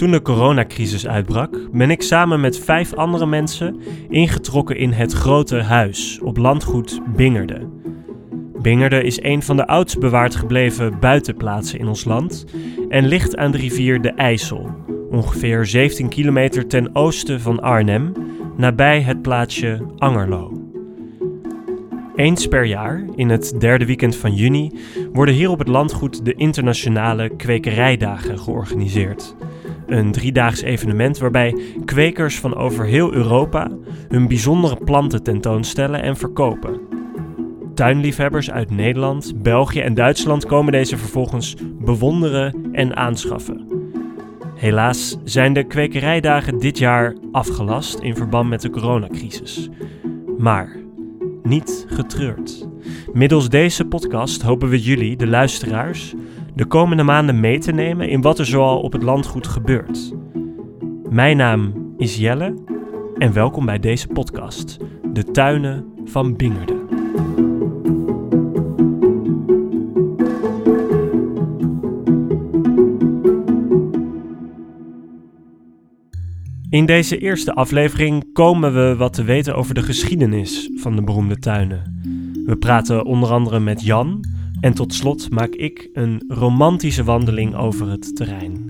Toen de coronacrisis uitbrak, ben ik samen met vijf andere mensen ingetrokken in het grote huis op landgoed Bingerde. Bingerde is een van de oudst bewaard gebleven buitenplaatsen in ons land en ligt aan de rivier de IJssel, ongeveer 17 kilometer ten oosten van Arnhem, nabij het plaatsje Angerlo. Eens per jaar, in het derde weekend van juni, worden hier op het landgoed de internationale kwekerijdagen georganiseerd. Een driedaags evenement waarbij kwekers van over heel Europa hun bijzondere planten tentoonstellen en verkopen. Tuinliefhebbers uit Nederland, België en Duitsland komen deze vervolgens bewonderen en aanschaffen. Helaas zijn de kwekerijdagen dit jaar afgelast in verband met de coronacrisis. Maar niet getreurd. Middels deze podcast hopen we jullie, de luisteraars, de komende maanden mee te nemen in wat er zoal op het landgoed gebeurt. Mijn naam is Jelle en welkom bij deze podcast, De Tuinen van Bingerde. In deze eerste aflevering komen we wat te weten over de geschiedenis van de beroemde tuinen. We praten onder andere met Jan en tot slot maak ik een romantische wandeling over het terrein.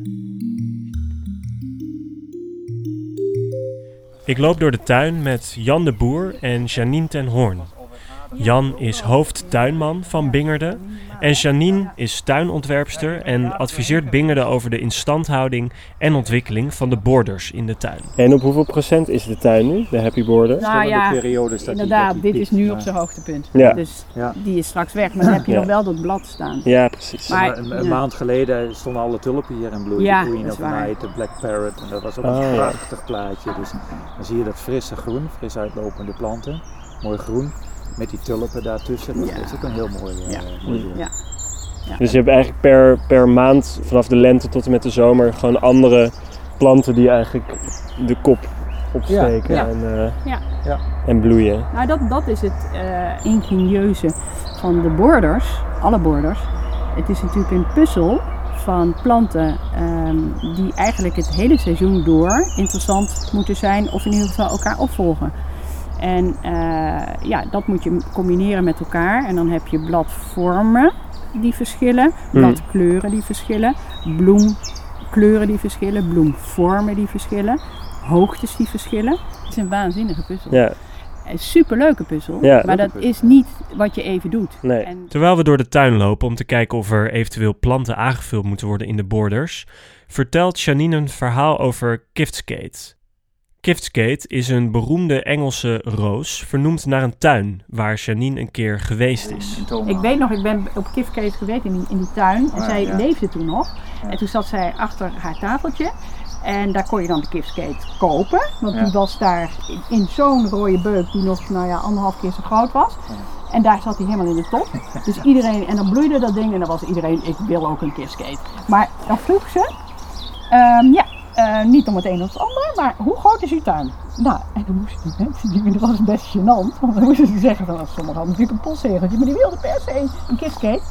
Ik loop door de tuin met Jan de Boer en Janine ten Hoorn. Jan is hoofdtuinman van Bingerde en Janine is tuinontwerpster en adviseert Bingerde over de instandhouding en ontwikkeling van de borders in de tuin. En op hoeveel procent is de tuin nu, de Happy Border? Nou ja, periodes dat die- inderdaad, die dit is nu Ja. op zijn hoogtepunt. Ja. Dus Ja. die is straks weg, maar dan heb je Ja. nog wel dat blad staan. Ja, precies. Maar- Maar een, maand geleden stonden alle tulpen hier in bloei. Ja, de Queen dat of is waar. Night, de Black Parrot. En dat was ook Oh, een ja. prachtig plaatje. Dus dan zie je dat frisse groen, fris uitlopende planten. Mooi groen. Met die tulpen daartussen. Dat Ja. is ook een heel mooi, eh, Ja. mooi. Dus je hebt eigenlijk per, per maand vanaf de lente tot en met de zomer gewoon andere planten die eigenlijk de kop opsteken Ja. En, eh, Ja. Ja. en bloeien. Nou, dat, dat is het eh, ingenieuze van de borders, alle borders. Het is natuurlijk een puzzel van planten ehm, die eigenlijk het hele seizoen door interessant moeten zijn of in ieder geval elkaar opvolgen. En eh, ja, dat moet je combineren met elkaar. En dan heb je bladvormen die verschillen, Hmm. bladkleuren die verschillen, bloemkleuren die verschillen, bloemvormen die verschillen, hoogtes die verschillen. Het is een waanzinnige puzzel. Ja, Een superleuke puzzel, Ja, maar dat puzzel. is niet wat je even doet. nee. En Terwijl we door de tuin lopen om te kijken of er eventueel planten aangevuld moeten worden in de borders, vertelt Janine een verhaal over Kiftskate. Kiftskate is een beroemde Engelse roos vernoemd naar een tuin waar Janine een keer geweest is. ik weet nog, ik ben op Kifkees geweest in die, in die tuin en Ah, zij ja. leefde toen nog. Ja. En toen zat zij achter haar tafeltje en daar kon je dan de Kifskate kopen. Want Ja. die was daar in, in zo'n rode beuk die nog nou ja, anderhalf keer zo groot was. En daar zat hij helemaal in de top. Dus iedereen, en dan bloeide dat ding en dan was iedereen, ik wil ook een Kifskate. Maar dan vroeg ze, ehm, ja, eh, niet om het een of het ander, maar hoe groot is uw tuin? Nou, en dan moesten die mensen, die dat was best gênant, want dan moesten ze zeggen van, sommigen hadden natuurlijk een postzegeltje, maar die wilden per se een Kifskate.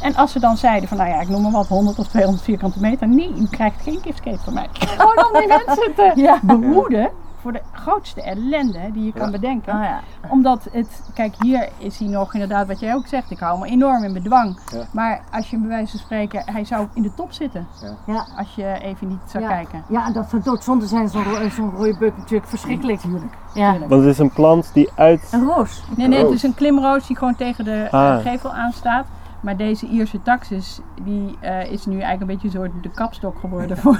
En als ze dan zeiden van, nou ja, ik noem maar wat, 100 of 200 vierkante meter, nee, u krijgt geen Kifskate van mij. Gewoon om die mensen te behoeden voor de grootste ellende die je kan Ja. bedenken. Oh ja. Omdat het, kijk hier is hij nog inderdaad wat jij ook zegt, ik hou me enorm in bedwang. Ja. Maar als je bij wijze van spreken, hij zou in de top zitten Ja. als je even niet zou Ja. kijken. ja, en dat zou doodzonde zijn, zo'n ro- zo'n rode beuk natuurlijk verschrikkelijk. Ja. Tuurlijk. Want het is een plant die uit... Een roos. Nee, nee, het is een klimroos die gewoon tegen de eh, Ah. gevel aanstaat. Maar deze Ierse taxis, die eh, is nu eigenlijk een beetje een soort de kapstok geworden voor.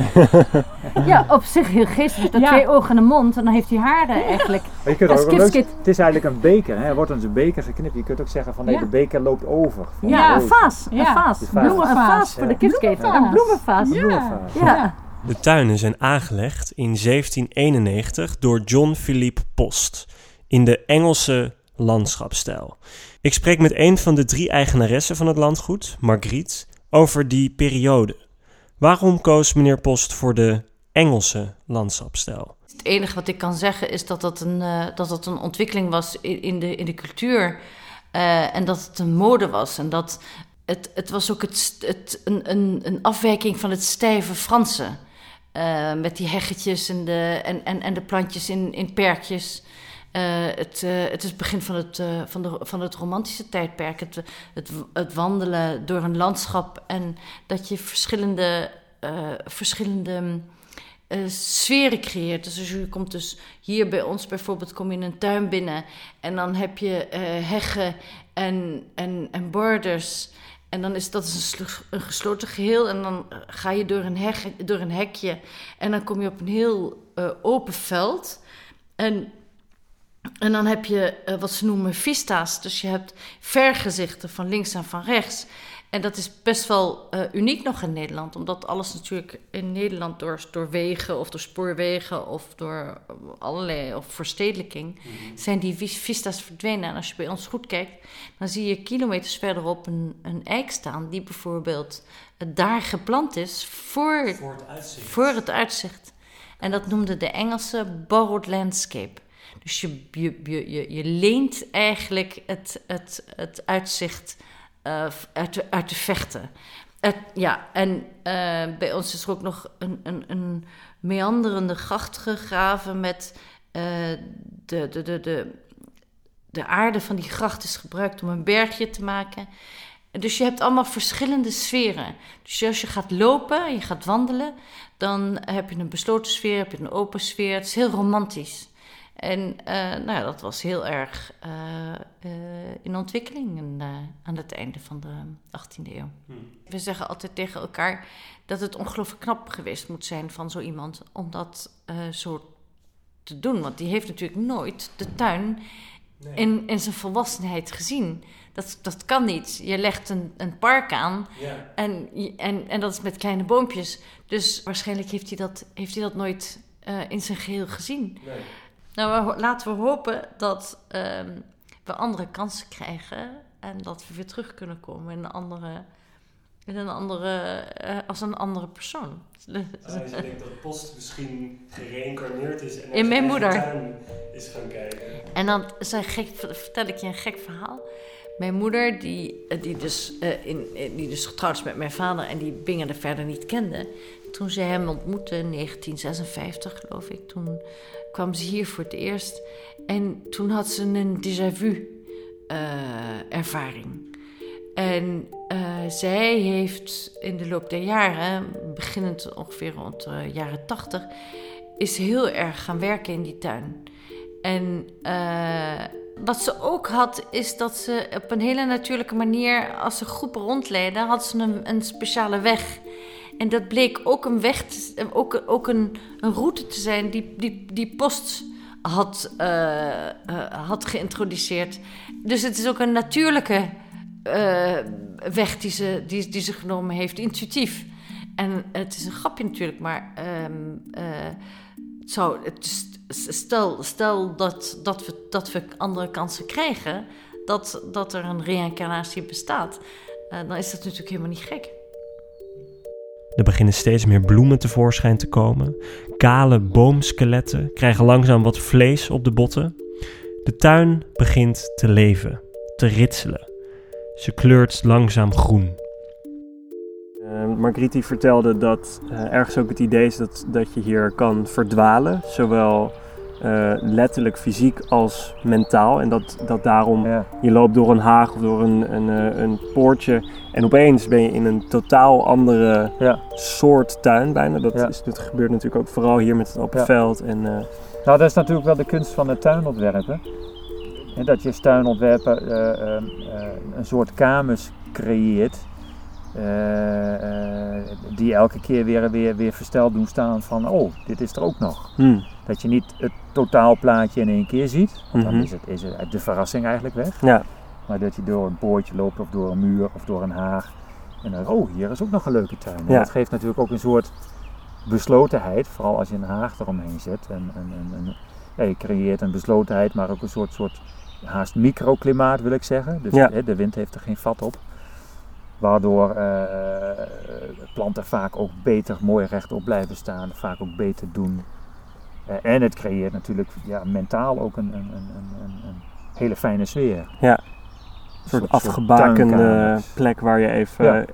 Ja, op zich heel geestig. Dat Ja. twee ogen en een mond en dan heeft hij haren eigenlijk. Je kunt ook het is eigenlijk een beker. Hè. Er wordt ons een beker geknipt. Je kunt ook zeggen van nee, Ja. de beker loopt over. Ja, een vaas. Een Ja. vaas. Bloemenvaas. vaas voor de Ja. kipskate. Een bloemenvaas. Ja. Bloemenvaas. Ja. De tuinen zijn aangelegd in 1791 door John Philippe Post in de Engelse landschapstijl. Ik spreek met een van de drie eigenaressen van het landgoed, Margriet, over die periode. Waarom koos meneer Post voor de Engelse landschapstijl? Het enige wat ik kan zeggen is dat dat een, eh, dat dat een ontwikkeling was in, de, in de cultuur. eh, en dat het een mode was. En dat het, het was ook het, het, een, een, een afwijking van het stijve Franse. eh, met die heggetjes en de, en, en, en de plantjes in, in perkjes. Eh, het, eh, het is het begin van het, eh, van, de, van het romantische tijdperk. Het, het, wandelen door een landschap en dat je verschillende, verschillende sferen creëert. Dus als je komt dus hier bij ons bijvoorbeeld, kom je in een tuin binnen en dan heb je heggen en, en, en borders. En dan is dat is een, gesloten geheel. En dan ga je door een, heg, door een hekje. En dan kom je op een heel open veld. En, en dan heb je eh, wat ze noemen vista's. Dus je hebt vergezichten van links en van rechts. En dat is best wel eh, uniek nog in Nederland. Omdat alles natuurlijk in Nederland door, door wegen of door spoorwegen of door allerlei of verstedelijking zijn die vis- vista's verdwenen. En als je bij ons goed kijkt, dan zie je kilometers verderop een, een eik staan die bijvoorbeeld eh, daar geplant is voor, Voor het uitzicht. voor het uitzicht. En dat noemde de Engelse borrowed landscape. Dus je, je, je, je, leent eigenlijk het, het, het uitzicht eh, uit, de, uit de vechten. Ja, en eh, bij ons is er ook nog een, een, een meanderende gracht gegraven met eh, de, de, de, de, de aarde van die gracht is gebruikt om een bergje te maken. Dus je hebt allemaal verschillende sferen. Dus als je gaat lopen, je gaat wandelen, dan heb je een besloten sfeer, heb je een open sfeer. Het is heel romantisch. En eh, nou ja, dat was heel erg eh, eh, in ontwikkeling en, aan het einde van de 18e eeuw. We zeggen altijd tegen elkaar dat het ongelooflijk knap geweest moet zijn van zo iemand om dat zo te doen. Want die heeft natuurlijk nooit de tuin in, in zijn volwassenheid gezien. Dat, dat kan niet. Je legt een, een park aan Ja. en, en, en dat is met kleine boompjes. Dus waarschijnlijk heeft hij dat, heeft hij dat nooit in zijn geheel gezien. Nee. Nou, we laten we hopen dat ehm, we andere kansen krijgen en dat we weer terug kunnen komen in een andere, in een andere, eh, als een andere persoon. Als je denkt dat Post misschien gereïncarneerd is en In mijn moeder. is gaan kijken. En dan een gek, vertel ik je een gek verhaal. Mijn moeder, die, eh, die, dus, eh, in, die dus getrouwd is met mijn vader en die Bingerde verder niet kende. Toen ze hem ontmoette in 1956, geloof ik, toen kwam ze hier voor het eerst. En toen had ze een déjà vu eh, ervaring. En eh, zij heeft in de loop der jaren, beginnend ongeveer rond de jaren 80, is heel erg gaan werken in die tuin. En eh, wat ze ook had, is dat ze op een hele natuurlijke manier, als ze groepen rondleiden, had ze een, een speciale weg. En dat bleek ook een weg, ook, ook een, een route te zijn die, die, die post had, eh, had geïntroduceerd. Dus het is ook een natuurlijke eh, weg die ze, die, die ze genomen heeft, intuïtief. En het is een grapje natuurlijk, maar het zou, stel, stel dat, dat, we, dat we andere kansen krijgen, dat, dat er een reïncarnatie bestaat, dan is dat natuurlijk helemaal niet gek. Er beginnen steeds meer bloemen tevoorschijn te komen. Kale boomskeletten krijgen langzaam wat vlees op de botten. De tuin begint te leven, te ritselen. Ze kleurt langzaam groen. Uh, vertelde dat eh, ergens ook het idee is dat, dat je hier kan verdwalen. Zowel eh, letterlijk fysiek als mentaal. En dat, dat daarom Ja. je loopt door een haag of door een, een, eh, een poortje. En opeens ben je in een totaal andere Ja. soort tuin bijna. Dat, Ja. is, dat gebeurt natuurlijk ook vooral hier met het open veld. En, eh, Nou, dat is natuurlijk wel de kunst van het tuinontwerpen. En dat je als tuinontwerper eh, eh, eh, een soort kamers creëert. die elke keer weer, weer, weer versteld doen staan van, oh, dit is er ook nog. hmm, Dat je niet het totaalplaatje in één keer ziet, want Mhm. dan is, het, is het de verrassing eigenlijk weg. ja. Maar dat je door een poortje loopt of door een muur of door een haag. En dan, oh, hier is ook nog een leuke tuin. Ja. dat geeft natuurlijk ook een soort beslotenheid, vooral als je een haag eromheen zet. En, en, en, en- ja, je creëert een beslotenheid, maar ook een soort, soort haast microklimaat wil ik zeggen. Dus Ja. hè, de wind heeft er geen vat op. Waardoor eh, planten vaak ook beter mooi rechtop blijven staan, vaak ook beter doen. Eh, en het creëert natuurlijk ja, mentaal ook een, een, een, een, hele fijne sfeer. Ja. Een soort afgebakende plek waar je even Ja.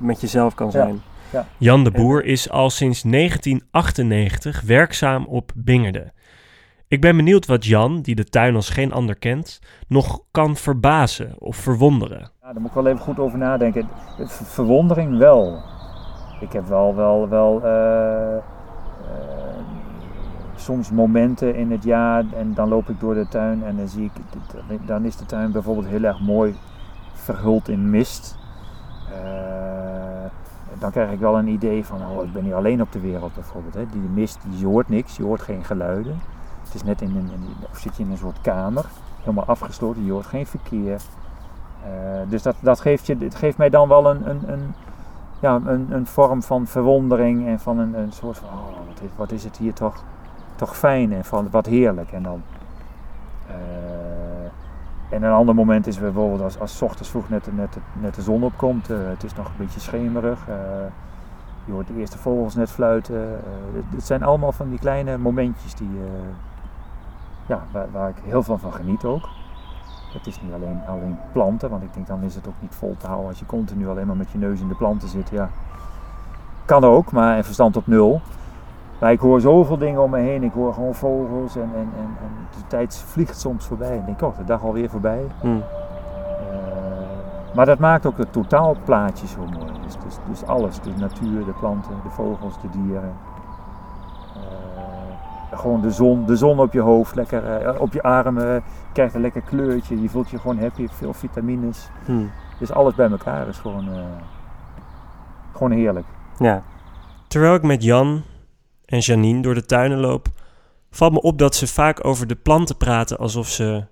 met jezelf kan zijn. Ja. Jan de Boer is al sinds 1998 werkzaam op Bingerde. Ik ben benieuwd wat Jan, die de tuin als geen ander kent, nog kan verbazen of verwonderen. Ja, daar moet ik wel even goed over nadenken. Ver- Verwondering wel. Ik heb wel, wel, wel eh, eh, soms momenten in het jaar en dan loop ik door de tuin en dan zie ik, dan is de tuin bijvoorbeeld heel erg mooi verhuld in mist. Eh, dan krijg ik wel een idee van, oh, ik ben hier alleen op de wereld bijvoorbeeld. Hè. Die mist, je hoort niks, je hoort geen geluiden. Het is net in een, of zit je in een soort kamer, helemaal afgesloten, je hoort geen verkeer. Eh, dus dat, dat geeft, je, het geeft mij dan wel een, een, een, ja, een, een vorm van verwondering en van een, een soort van, oh, wat, wat is het hier toch, toch fijn en van wat heerlijk. En dan, eh, en een ander moment is bijvoorbeeld als, als ochtends vroeg net, net, net de zon opkomt, eh, het is nog een beetje schemerig. eh, je hoort de eerste vogels net fluiten. het, zijn allemaal van die kleine momentjes die, ja, waar, waar ik heel veel van geniet ook. Het is niet alleen, alleen planten, want ik denk dan is het ook niet vol te houden als je continu alleen maar met je neus in de planten zit. Ja. Kan ook, maar en verstand op nul. Maar ik hoor zoveel dingen om me heen. Ik hoor gewoon vogels en, en, en, en de tijd vliegt soms voorbij. Ik denk, oh, de dag alweer voorbij. Hm. Eh, maar dat maakt ook het totaalplaatje zo mooi. Dus, dus, dus alles, de natuur, de planten, de vogels, de dieren. Eh, gewoon de zon, de zon op je hoofd, lekker eh, op je armen. Je krijgt een lekker kleurtje, je voelt je gewoon happy, veel vitamines. Hm. Dus alles bij elkaar is gewoon, gewoon heerlijk. Ja. Terwijl ik met Jan en Janine door de tuinen loop, valt me op dat ze vaak over de planten praten alsof ze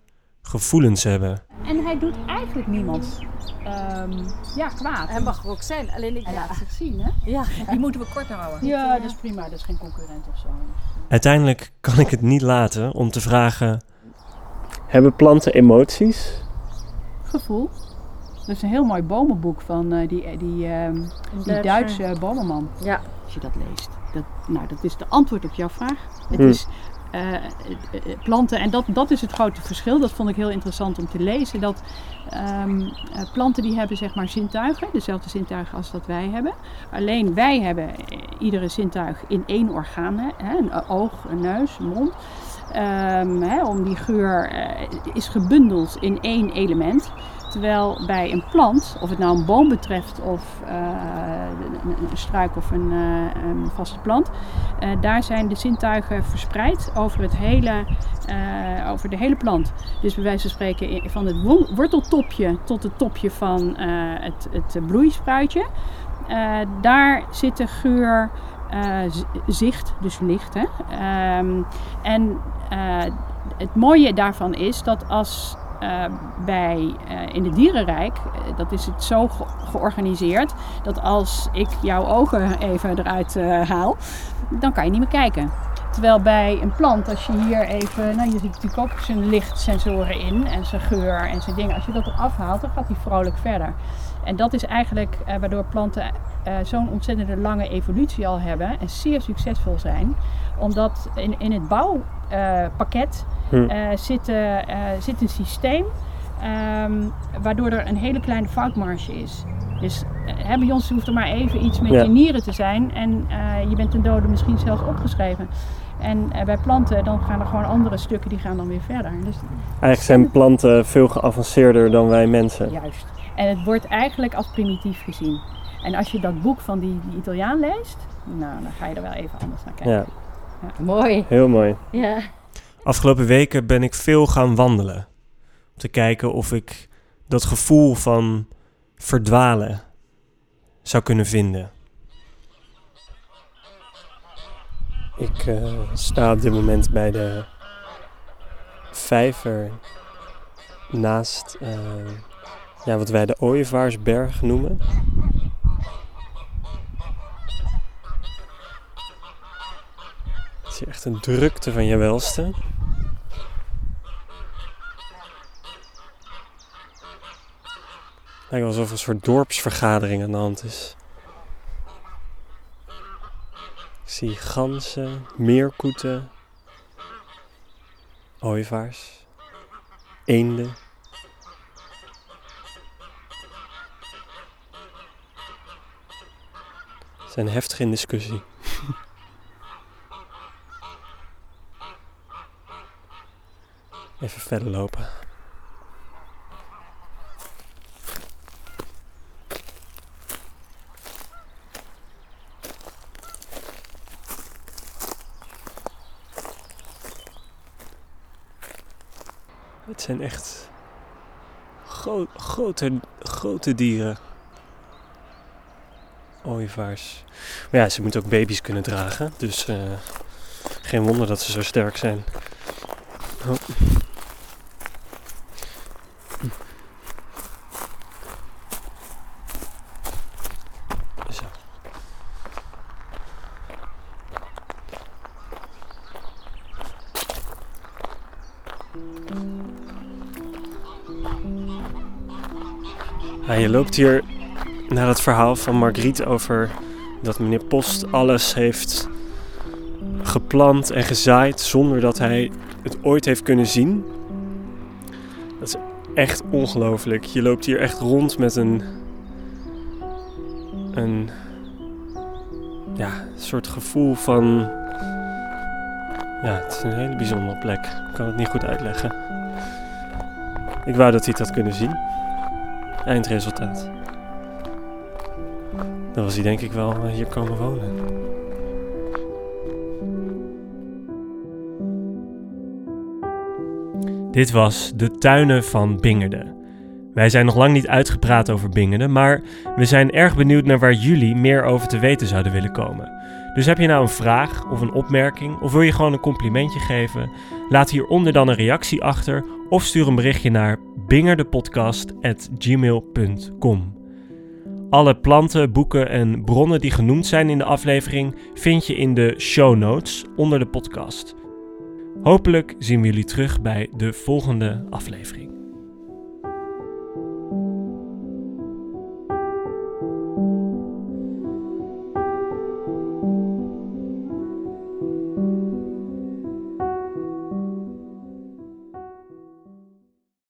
gevoelens hebben. En hij doet eigenlijk niemand ehm, ja, kwaad. Hij mag er ook zijn, alleen ik... Hij Ja, laat zich zien, hè? ja, die moeten we kort houden. Ja, dat is prima. Dat is geen concurrent of zo. Uiteindelijk kan ik het niet laten om te vragen: Hebben planten emoties? Gevoel. Dat is een heel mooi bomenboek van eh, die, die, ehm, die Duitse- Duitse bomenman. Ja. Als je dat leest. Dat, nou, dat is de antwoord op jouw vraag. Het Hm. is eh, eh, eh, planten, en dat, dat is het grote verschil. Dat vond ik heel interessant om te lezen. Dat eh, planten die hebben zeg maar zintuigen, dezelfde zintuigen als dat wij hebben. Alleen wij hebben iedere zintuig in één orgaan. Hè? Een oog, een neus, een mond. Ehm, hè, om die geur is gebundeld in één element. Terwijl bij een plant, of het nou een boom betreft of eh, een, struik of een, eh, een vaste plant, eh, daar zijn de zintuigen verspreid over, het hele, over de hele plant. Dus bij wijze van spreken van het wo- worteltopje tot het topje van het, het bloeispruitje. Daar zit de geur, zicht, dus licht. Hè? Ehm, en het mooie daarvan is dat als eh, bij, eh, in het dierenrijk, eh, dat is het zo ge- georganiseerd, dat als ik jouw ogen even eruit haal, dan kan je niet meer kijken. Terwijl bij een plant, als je hier even, nou je ziet natuurlijk ook zijn lichtsensoren in en zijn geur en zijn dingen. Als je dat eraf haalt, dan gaat hij vrolijk verder. En dat is eigenlijk waardoor planten zo'n ontzettende lange evolutie al hebben en zeer succesvol zijn. Omdat in, in het bouwpakket Hm. eh, zit, eh, eh, zit een systeem ehm, waardoor er een hele kleine foutmarge is. Dus hè, bij ons hoeft er maar even iets met Ja. je nieren te zijn en je bent ten dode misschien zelfs opgeschreven. En bij planten dan gaan er gewoon andere stukken die gaan dan weer verder. Dus Eigenlijk zijn planten veel geavanceerder dan wij mensen. juist. En het wordt eigenlijk als primitief gezien. En als je dat boek van die, die Italiaan leest, nou dan ga je er wel even anders naar kijken. Ja, Mooi. heel mooi. Ja. Afgelopen weken ben ik veel gaan wandelen. Om te kijken of ik dat gevoel van verdwalen zou kunnen vinden. Ik eh, sta op dit moment bij de vijver naast eh, ja, wat wij de Ooievaarsberg noemen. Het is echt een drukte van je welste. Lijkt alsof er een soort dorpsvergadering aan de hand is. Ik zie ganzen, meerkoeten, ooievaars, eenden. Het zijn heftig in discussie. Even verder lopen. Het zijn echt gro- grote, grote dieren. Ooievaars. Maar ja, ze moeten ook baby's kunnen dragen. Dus eh, geen wonder dat ze zo sterk zijn. Je loopt hier naar het verhaal van Margriet over dat meneer Post alles heeft geplant en gezaaid zonder dat hij het ooit heeft kunnen zien. Dat is echt ongelooflijk. Je loopt hier echt rond met een. een. ja, soort gevoel van. Ja, het is een hele bijzondere plek. Ik kan het niet goed uitleggen. Ik wou dat hij het had kunnen zien. Eindresultaat. Dan was hij denk ik wel eh, hier komen wonen. Dit was De Tuinen van Bingerde. Wij zijn nog lang niet uitgepraat over Bingerde, maar we zijn erg benieuwd naar waar jullie meer over te weten zouden willen komen. Dus heb je nou een vraag of een opmerking of wil je gewoon een complimentje geven? Laat hieronder dan een reactie achter of stuur een berichtje naar bingerdepodcast.gmail.com. Alle planten, boeken en bronnen die genoemd zijn in de aflevering vind je in de show notes onder de podcast. Hopelijk zien we jullie terug bij de volgende aflevering.